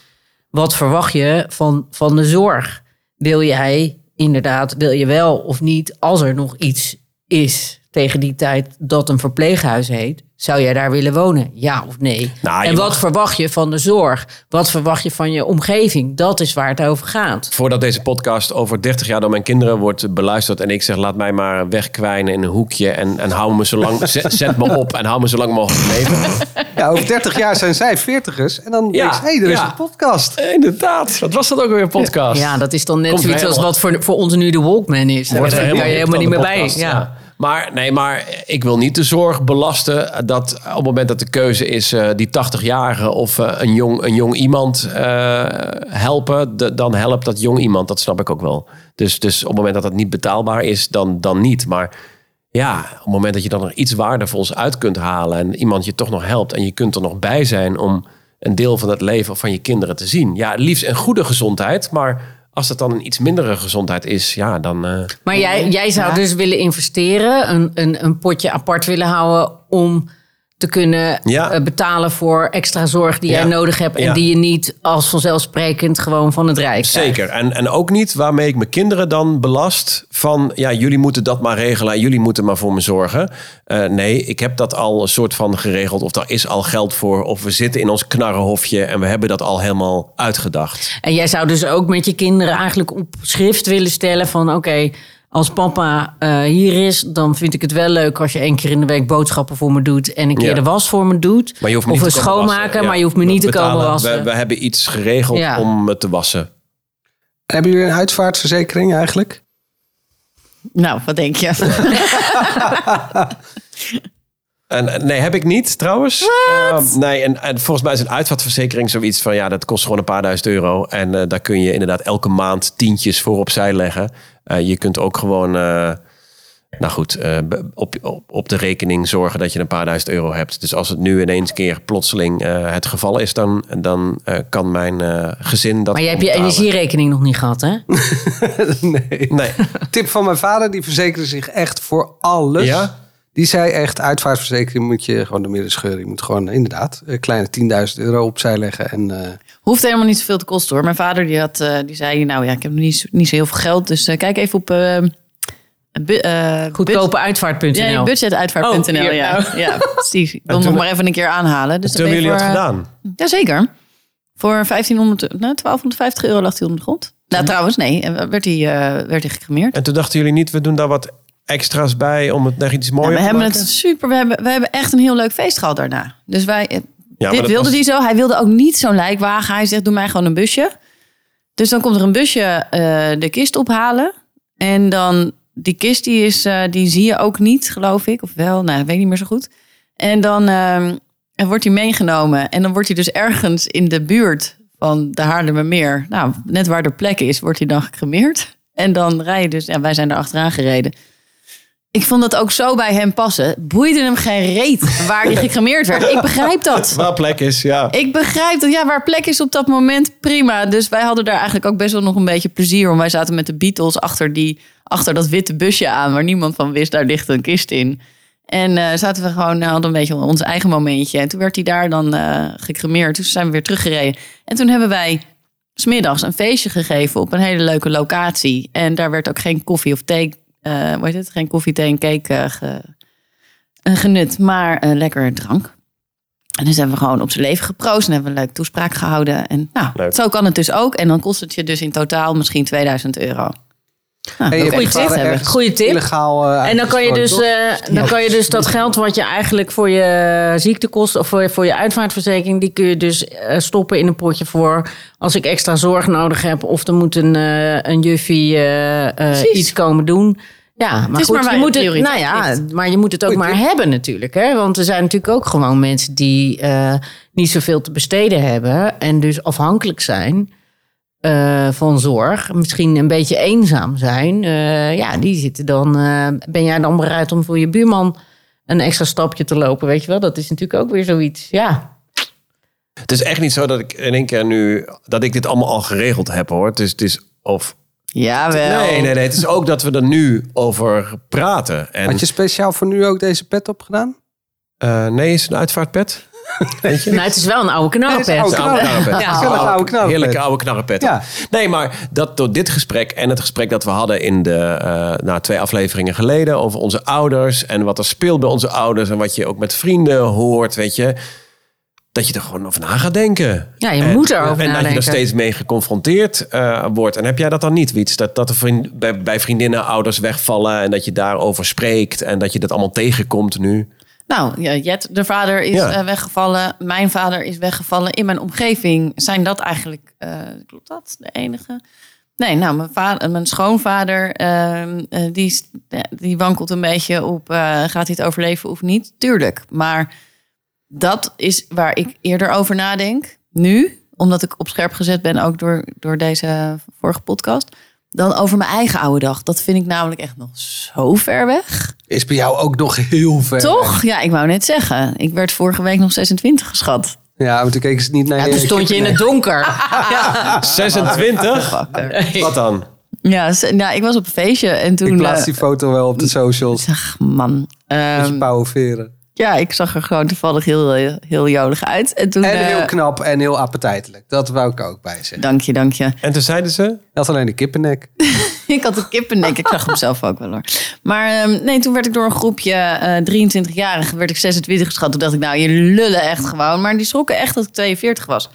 wat verwacht je van, van de zorg? Wil jij inderdaad, wil je wel of niet, als er nog iets is tegen die tijd dat een verpleeghuis heet, zou jij daar willen wonen? Ja of nee? Nou, en wat mag- verwacht je van de zorg? Wat verwacht je van je omgeving? Dat is waar het over gaat. Voordat deze podcast over 30 jaar door mijn kinderen wordt beluisterd en ik zeg laat mij maar wegkwijnen in een hoekje en, en hou me zo lang, [laughs] zet, zet me op en hou me zo lang mogelijk leven. Ja, over 30 jaar zijn zij veertigers. En dan Ja, denk je, hé, er is ja. een podcast. Inderdaad, wat was dat ook weer een podcast? Ja, dat is dan net Komt zoiets als helemaal- wat voor, voor ons nu de Walkman is. Daar Wordt er ben je helemaal niet meer bij. Ja. Maar nee, maar ik wil niet de zorg belasten dat op het moment dat de keuze is eh, die 80-jarige of eh, een, jong, een jong iemand eh, helpen, dan helpt dat jong iemand. Dat snap ik ook wel. Dus, dus op het moment dat dat niet betaalbaar is, dan, dan niet. Maar ja, op het moment dat je dan nog iets waardevols uit kunt halen en iemand je toch nog helpt en je kunt er nog bij zijn om een deel van het leven van je kinderen te zien. Ja, liefst een goede gezondheid, maar als het dan een iets mindere gezondheid is, ja, dan. eh, Maar jij, jij zou dus willen investeren, een, een, een potje apart willen houden om te kunnen Ja. eh, betalen voor extra zorg die Ja. jij nodig hebt en Ja. die je niet als vanzelfsprekend gewoon van het Rijk krijgt. Zeker. En, en ook niet waarmee ik mijn kinderen dan belast van ja, jullie moeten dat maar regelen en jullie moeten maar voor me zorgen. Eh, nee, ik heb dat al een soort van geregeld of daar is al geld voor of we zitten in ons knarrenhofje en we hebben dat al helemaal uitgedacht. En jij zou dus ook met je kinderen eigenlijk op schrift willen stellen van oké, als papa eh, hier is, dan vind ik het wel leuk als je één keer in de week boodschappen voor me doet en een keer Ja. de was voor me doet. Maar je hoeft me of niet een schoonmaken. Ja. maar je hoeft me We niet te komen wassen. We, we hebben iets geregeld Ja. om me te wassen. Hebben jullie een uitvaartverzekering eigenlijk? Nou, wat denk je? [laughs] En, en nee, heb ik niet trouwens. Eh, nee, en, en volgens mij is een uitvaartverzekering zoiets van ja, dat kost gewoon een paar duizend euro. En eh, daar kun je inderdaad elke maand tientjes voor opzij leggen. Eh, je kunt ook gewoon, eh, nou goed, eh, op, op, op de rekening zorgen dat je een paar duizend euro hebt. Dus als het nu ineens een keer plotseling eh, het geval is, dan, dan eh, kan mijn eh, gezin dat. maar je hebt je energierekening nog niet gehad, hè? [laughs] nee. Nee. Tip van mijn vader, die verzekerde zich echt voor alles. Ja? Die zei echt, uitvaartverzekering moet je gewoon de midden scheuren. Je moet gewoon inderdaad een kleine 10.000 euro opzij leggen. En eh, Hoeft helemaal niet zoveel te kosten hoor. Mijn vader die had, eh, die zei, nou ja, ik heb nog niet, zo- niet zo heel veel geld. Dus eh, kijk even op uh, eh, Goedkopeuitvaart.nl. budget- Ja, budgetuitvaartvaart.nl. Oh, ja. ja, precies. Ik wil nog maar even een keer aanhalen. Dus Toen hebben ben jullie dat gedaan. Jazeker. Voor 1500, nou, 1250 euro lag hij onder de grond. Nou, trouwens, nee. En werd hij, eh, werd hij gecremeerd. En toen dachten jullie niet, we doen daar wat extra's bij om het nog iets Ja, mooier we te hebben maken? het super. We hebben, we hebben echt een heel leuk feest gehad daarna. Dus wij. Maar dit wilde was- hij zo. Hij wilde ook niet zo'n lijkwagen. Hij zegt: Doe mij gewoon een busje. Dus dan komt er een busje eh, de kist ophalen. En dan die kist, die, is, eh, die zie je ook niet, geloof ik. Of wel, nou, weet ik niet meer zo goed. En dan ehm, en wordt hij meegenomen. En dan wordt hij dus ergens in de buurt van de Haarlemmermeer. Nou, net waar de plek is, wordt hij dan gecremeerd. En dan rij je dus, ja, wij zijn er achteraan gereden. Ik vond dat ook zo bij hem passen. Boeide hem geen reet waar hij gecremeerd werd. Ik begrijp dat. [laughs] Waar plek is, ja. Ik begrijp dat. Ja, waar plek is op dat moment, prima. Dus wij hadden daar eigenlijk ook best wel nog een beetje plezier. Want wij zaten met de Beatles achter, die, achter dat witte busje aan... waar niemand van wist, daar ligt een kist in. En eh, zaten we gewoon, nou, hadden een beetje ons eigen momentje. En toen werd hij daar dan eh gecremeerd. Toen zijn we weer teruggereden. En toen hebben wij smiddags een feestje gegeven op een hele leuke locatie. En daar werd ook geen koffie of thee, hoe heet het? Geen koffie, thee en cake ge- eh, genut, maar eh, lekker drank. En dus hebben we gewoon op zijn leven geproost en hebben we een leuke toespraak gehouden. En nou, Leuk. zo kan het dus ook. En dan kost het je dus in totaal misschien 2000 euro. Vader hebben. ergens Goeie tip. Illegaal, eh, En dan kan, je dus, eh, dan kan je dus dat geld wat je eigenlijk voor je ziektekosten of voor je, voor je uitvaartverzekering, die kun je dus eh, stoppen in een potje voor als ik extra zorg nodig heb of er moet een, eh, een juffie iets komen doen. Ja, maar is goed, maar je moet het, nou ja, maar je moet het ook Goeie maar tip. hebben natuurlijk. Hè? Want er zijn natuurlijk ook gewoon mensen die eh, niet zoveel te besteden hebben en dus afhankelijk zijn eh, van zorg, misschien een beetje eenzaam zijn, eh, ja, die zitten dan. eh, ben jij dan bereid om voor je buurman een extra stapje te lopen? Weet je wel, dat is natuurlijk ook weer zoiets. Ja, Het is echt niet zo dat ik in één keer nu... dat ik dit allemaal al geregeld heb, hoor. Het is, het is of... Jawel. Nee, nee, nee. Het is ook dat we er nu over praten. En, Had je speciaal voor nu ook deze pet opgedaan? eh, nee, is het een uitvaartpet? Weet je? nou, het is wel een oude knalpet. Nee, het is een oude knarrepet. Ja. Gezellige oude knarrepet. Heerlijke oude knarrepet. Ja. Nee, maar dat door dit gesprek en het gesprek dat we hadden in de eh nou, twee afleveringen geleden over onze ouders en wat er speelt bij onze ouders en wat je ook met vrienden hoort, weet je, dat je er gewoon over na gaat denken. Ja, je En- moet erover En dat je nadenken. er steeds mee geconfronteerd eh, wordt. En heb jij dat dan niet, Wiets? Dat, dat er vriend, bij, bij vriendinnen ouders wegvallen en dat je daarover spreekt en dat je dat allemaal tegenkomt nu? Nou, Jet, de vader is Ja. eh, weggevallen. Mijn vader is weggevallen. In mijn omgeving zijn dat eigenlijk, eh, klopt dat, de enige? Nee, nou, mijn, vader, mijn schoonvader, ehm, eh, die, die wankelt een beetje op, gaat hij het overleven of niet? Tuurlijk, maar dat is waar ik eerder over nadenk. Nu, omdat ik op scherp gezet ben, ook door, door deze vorige podcast. Dan over mijn eigen oude dag. Dat vind ik namelijk echt nog zo ver weg. Is bij jou ook nog heel ver. Toch? Ja, ik wou net zeggen. Ik werd vorige week nog 26 geschat. Ja, maar toen keken ze niet naar Ja, je. toen stond je in het donker. [laughs] 26? Wat dan? Ja, nou, ik was op een feestje en toen... Ik plaats eh, die foto wel op de socials. Ach, man. Met Ehm, je pauwenveren. Ja, ik zag er gewoon toevallig heel, heel, heel jolig uit. En toen... En eh, heel knap en heel appetijtelijk. Dat wou ik ook bij zeggen. Dank je, dank je. En toen zeiden ze, Je had alleen de kippennek. [laughs] Ik had een kippennek. Ik zag hem zelf ook wel hoor. Maar ehm, nee, toen werd ik door een groepje eh 23-jarigen, werd ik 26 geschat. Toen dacht ik, nou, je lullen echt gewoon. Maar die schrokken echt dat ik 42 was.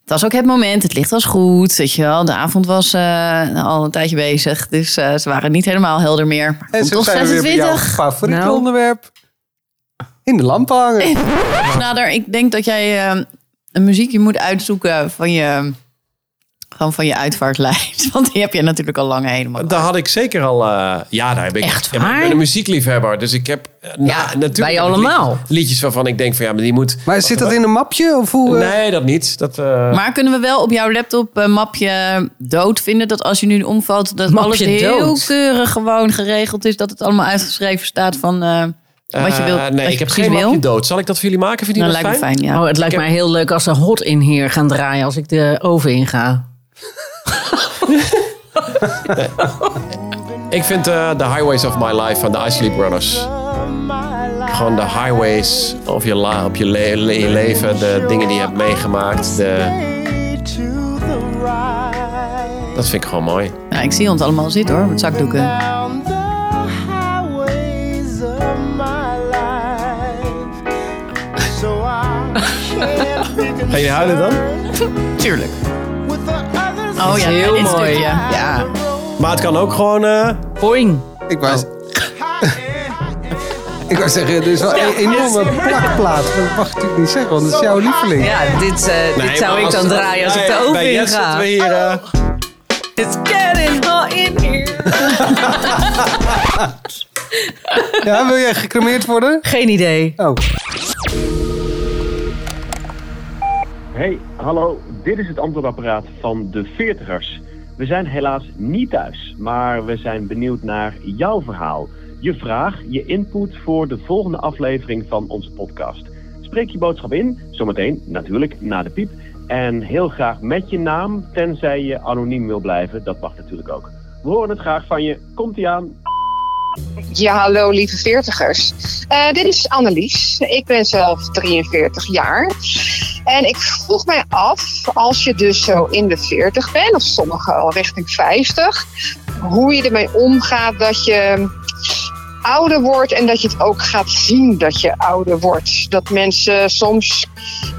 Het was ook het moment, het licht was goed, weet je wel. De avond was eh, al een tijdje bezig, dus eh, ze waren niet helemaal helder meer. Maar En toch zijn we weer bij jouw 26. favoriete Nou. onderwerp. In de lamp hangen. [laughs] Nader, ik denk dat jij eh, een muziekje moet uitzoeken van je, gewoon van je uitvaartlijst. [laughs] Want die heb je natuurlijk al lang helemaal. Daar had ik zeker al. eh, ja, daar heb ik. Echt Ja, ik waar? ben een muziekliefhebber, dus ik heb. eh, na- natuurlijk wij ik allemaal. Liedjes, liedjes waarvan ik denk van ja, maar die moet. Maar zit dat in een mapje? Of hoe, eh? Nee, dat niet. Dat, eh, Maar kunnen we wel op jouw laptop een mapje dood vinden? Dat als je nu omvalt, dat Mapje alles heel dood? keurig gewoon geregeld is. Dat het allemaal uitgeschreven staat van eh, wat je eh, wilt. nee, je ik heb geen wil. mapje dood. Zal ik dat voor jullie maken? Vind je Nou, dat lijkt me fijn? fijn, ja. Oh, het lijkt Ik heb- mij heel leuk als ze hot in hier gaan draaien als ik de oven inga. Ik vind eh The Highways of My Life van de Isley Brothers. Gewoon de highways of je, la, op je, le- le- je leven, de dingen die je hebt meegemaakt. De, dat vind ik gewoon mooi. Nou, ik zie ons allemaal zitten hoor, met zakdoeken. Ga je huilen dan? Tuurlijk. Oh ja, heel dit mooi. stukje. Ja. Maar het kan ook gewoon... eh, Boing. Ik wou, [laughs] ik wou zeggen, er is wel een enorme plakplaat. Dat mag ik natuurlijk niet zeggen, want dat is jouw lieveling. Ja, dit, eh, nee, dit zou ik dan draaien als ik de oven inga. zitten we hier... eh, [laughs] It's getting hot in here. [laughs] Ja, wil jij gecremeerd worden? Geen idee. Oh. Hey, hallo. Dit is het antwoordapparaat van de Veertigers. We zijn helaas niet thuis, maar we zijn benieuwd naar jouw verhaal. Je vraag, je input voor de volgende aflevering van onze podcast. Spreek je boodschap in, zometeen natuurlijk na de piep. En heel graag met je naam, tenzij je anoniem wil blijven. Dat mag natuurlijk ook. We horen het graag van je. Komt-ie aan. Ja, hallo lieve veertigers. Eh, dit is Annelies. Ik ben zelf 43 jaar. En ik vroeg mij af, als je dus zo in de 40 bent, of sommigen al richting 50, hoe je ermee omgaat dat je ouder wordt en dat je het ook gaat zien dat je ouder wordt. Dat mensen soms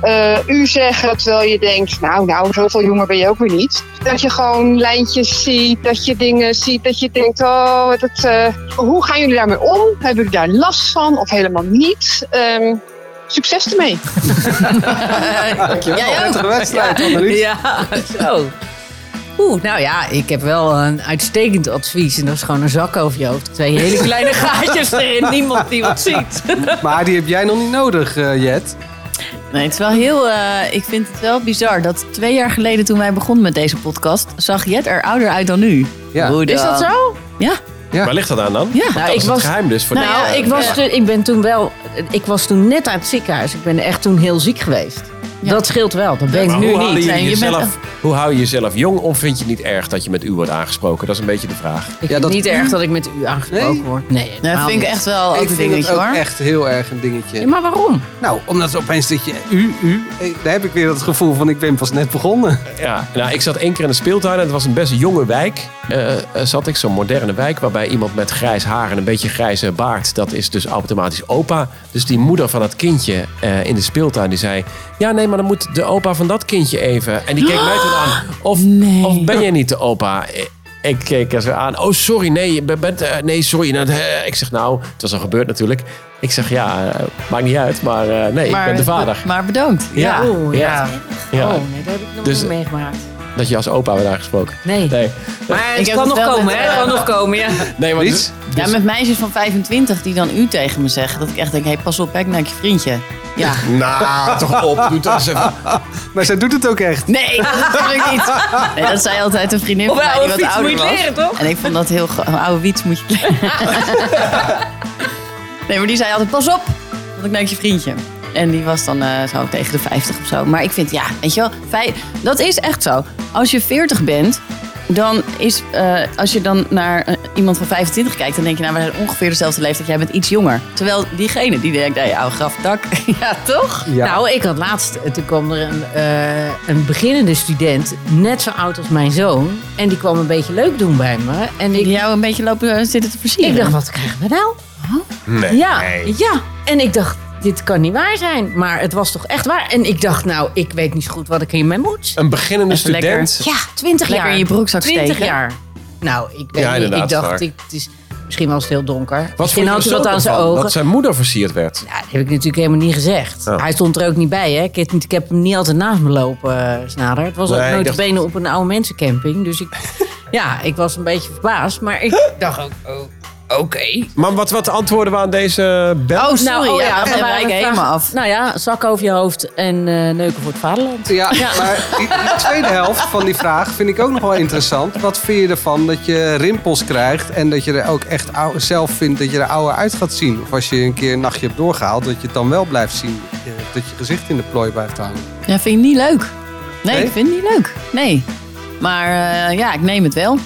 eh, u zeggen terwijl je denkt, nou, nou, zoveel jonger ben je ook weer niet. Dat je gewoon lijntjes ziet, dat je dingen ziet, dat je denkt, oh, dat, eh, hoe gaan jullie daarmee om? Hebben jullie daar last van of helemaal niet? Ehm, succes ermee. [laughs] Dankjewel. Ook. Prettige wedstrijd, Annelies. Ja, zo. Oeh, nou ja, ik heb wel een uitstekend advies. En dat is gewoon een zak over je hoofd. Twee hele kleine [laughs] gaatjes erin. Niemand die wat ziet. [laughs] Maar die heb jij nog niet nodig, eh, Jet. Nee, het is wel heel. eh, ik vind het wel bizar dat twee jaar geleden, toen wij begonnen met deze podcast, zag Jet er ouder uit dan nu. Ja. Is dat zo? Ja. Ja. Waar ligt dat aan dan? Ja. Nou, dat ik is was- het geheim dus voor Nou, de- ja, ik, was ja. toen- ik ben toen wel... Ik was toen net uit het ziekenhuis. Ik ben echt toen heel ziek geweest. Dat scheelt wel. Dat ben ik nu hoe, hou niet. je Nee, je bent jezelf, hoe hou je jezelf jong of vind je het niet erg dat je met u wordt aangesproken? Dat is een beetje de vraag. Ik Ja, vind dat- niet erg dat ik met u aangesproken Nee? word. Nee, Dat vind ik echt wel ook Ik een vind het dingetje ook hoor. echt heel erg een dingetje. Ja, maar waarom? Nou, omdat opeens dat je... U, u, eh, daar heb ik weer het gevoel van ik ben pas net begonnen. Ja, nou, ik zat één keer in de speeltuin en het was een best jonge wijk. Eh, eh, zat ik, zo'n moderne wijk, waarbij iemand met grijs haar en een beetje grijze baard, dat is dus automatisch opa. Dus die moeder van dat kindje eh, in de speeltuin, die zei, ja nee, maar dan moet de opa van dat kindje even. En die keek mij toen aan, of, Nee. of ben jij niet de opa? Ik- keek er zo aan, oh sorry, nee, je bent, nee, sorry. Nou, ik zeg nou, het was al gebeurd natuurlijk. Ik zeg ja, maakt niet uit, maar nee, ik ben de vader. Maar bedankt. Ja, Oeh, ja. ja. Oh, nee, dat heb ik nog Dus- niet meegemaakt. Dat je als opa werd aangesproken. Nee. Nee, Maar Ik het kan het nog komen, met, hè? eh, Het kan nog komen, ja. nee maar dus- Ja, met meisjes van 25 die dan u tegen me zeggen. Dat ik echt denk, hé, pas op, kijk naar je vriendje. Ja. [laughs] Nou, toch op. Doe toch eens [laughs] even. Maar zij doet het ook echt. Nee, natuurlijk niet. Nee, dat zei altijd een vriendin van een mij die oude wat ouder moet je was. leren, toch? En ik vond dat heel... oude wiets moet je leren. [laughs] Nee, maar die zei altijd, pas op. Want ik neuk je vriendje. En die was dan eh, zo tegen de 50 of zo. Maar ik vind, ja, weet je wel, vij- dat is echt zo. Als je 40 bent, dan is, eh, als je dan naar eh, iemand van 25 kijkt, dan denk je, nou, we zijn ongeveer dezelfde leeftijd. Jij bent iets jonger. Terwijl diegene die denkt, nee, oude grafdak. [laughs] ja, toch? Ja. Nou, ik had laatst, toen kwam er een, eh, een beginnende student, net zo oud als mijn zoon. En die kwam een beetje leuk doen bij me. En ik, Die jou een beetje lopen zitten te versieren. ik dacht, wat krijgen we nou? Nee. Ja, ja. En ik dacht, dit kan niet waar zijn. Maar het was toch echt waar. En ik dacht, nou, ik weet niet zo goed wat ik hiermee moet. Een beginnende Even lekker. student. Ja, 20 Lekker jaar. in je broekzak 20 steken. jaar. Nou, ik Ja, Ik dacht, ik, het is, misschien was het heel donker. Wat misschien vond je had hij wat zo aan zijn ogen. Dat zijn moeder versierd werd. Ja, dat heb ik natuurlijk helemaal niet gezegd. Oh. Hij stond er ook niet bij, hè. Ik heb, ik heb hem niet altijd naast me lopen, eh, Snader. Het was Nee, ook nooit dacht- benen op een oude mensencamping. Dus ik, [laughs] ja, ik was een beetje verbaasd. Maar ik dacht ook, oh, oké. Maar wat, wat antwoorden we aan deze bel? Oh, sorry. Nou, ja, we we waren wijken vragen- helemaal af. Nou ja, zak over je hoofd en eh, neuken voor het vaderland. Ja, maar die, die tweede helft van die vraag vind ik ook nog wel interessant. Wat vind je ervan dat je rimpels krijgt en dat je er ook echt zelf vindt dat je er ouder uit gaat zien? Of als je een keer een nachtje hebt doorgehaald, dat je het dan wel blijft zien. eh, Dat je gezicht in de plooi blijft hangen. Ja, vind je niet leuk? Nee, Nee? ik vind het niet leuk. Nee. Maar eh, ja, ik neem het wel.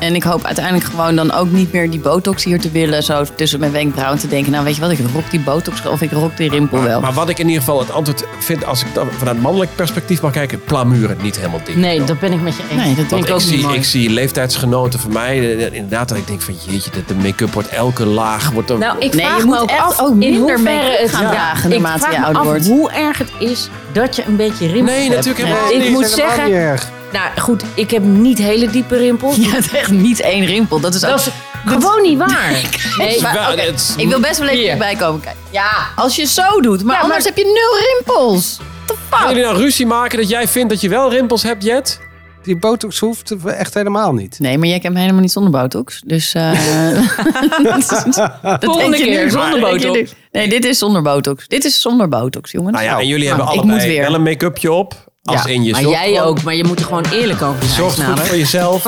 En ik hoop uiteindelijk gewoon dan ook niet meer die botox hier te willen. Zo tussen mijn wenkbrauwen te denken. Nou, weet je wat, ik rok die botox of ik rok die rimpel wel. Maar wat ik in ieder geval het antwoord vind, als ik dan vanuit mannelijk perspectief mag kijken, plamuren niet helemaal dik. Nee, dat ben ik met je eens. Nee, dat Want ik ook niet zie, mooi. ik zie leeftijdsgenoten van mij, eh, inderdaad, dat ik denk van jeetje, de, de make-up wordt elke laag. Wordt er, Nou, ik Nee, vraag je me moet ook echt af ook in minder hoeverre het gaan dragen ik naarmate vraag je me ouder af wordt. hoe erg het is dat je een beetje rimpels Nee, hebt. natuurlijk En helemaal Ik niet. moet zeggen, niet erg. Nou goed, ik heb niet hele diepe rimpels. Je hebt echt niet één rimpel. Dat is ook... Dat is gewoon niet waar. Nee, maar, Ik wil best wel even Hier. bij komen kijken. Ja, als je zo doet. Maar Ja, anders maar- heb je nul rimpels. What the Gaan fuck? jullie nou ruzie maken dat jij vindt dat je wel rimpels hebt, Jet? Die botox hoeft echt helemaal niet. Nee, maar jij kent me helemaal niet zonder botox. Dus. eh [laughs] dat Volgende keer zonder botox. Nee, dit is zonder botox. Dit is zonder botox, jongens. Nou ja, en jullie Nou, hebben ik allebei moet weer. wel een make-upje op. Als Ja, in je maar jij gewoon- ook. Maar je moet er gewoon eerlijk over zijn. Zorgt goed voor jezelf.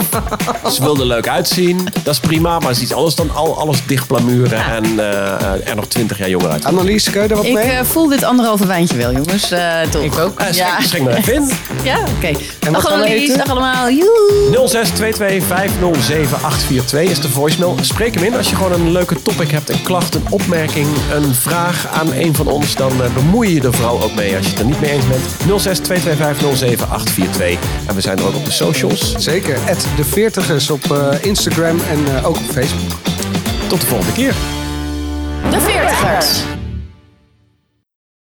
Ze wilde er leuk uitzien. Dat is prima. Maar het is iets anders dan al, alles dicht plamuren. En eh, er nog twintig jaar jonger uit. Annelies, kun je er wat Ik mee? eh, voel dit anderhalve wijntje wel, jongens. Eh toch. Ik ook. Ja, schenk, maar even in. [laughs] ja oké. wat Dag gaan we Annelies, dag allemaal. Joe. 0622507842 is de voicemail. Spreek hem in als je gewoon een leuke topic hebt. Een klacht, een opmerking, een vraag aan een van ons. Dan bemoei je je er vooral ook mee als je het er niet mee eens bent. 0622507842. En we zijn er ook op de socials. Zeker. At de Veertigers op eh, Instagram en eh, ook op Facebook. Tot de volgende keer. De Veertigers.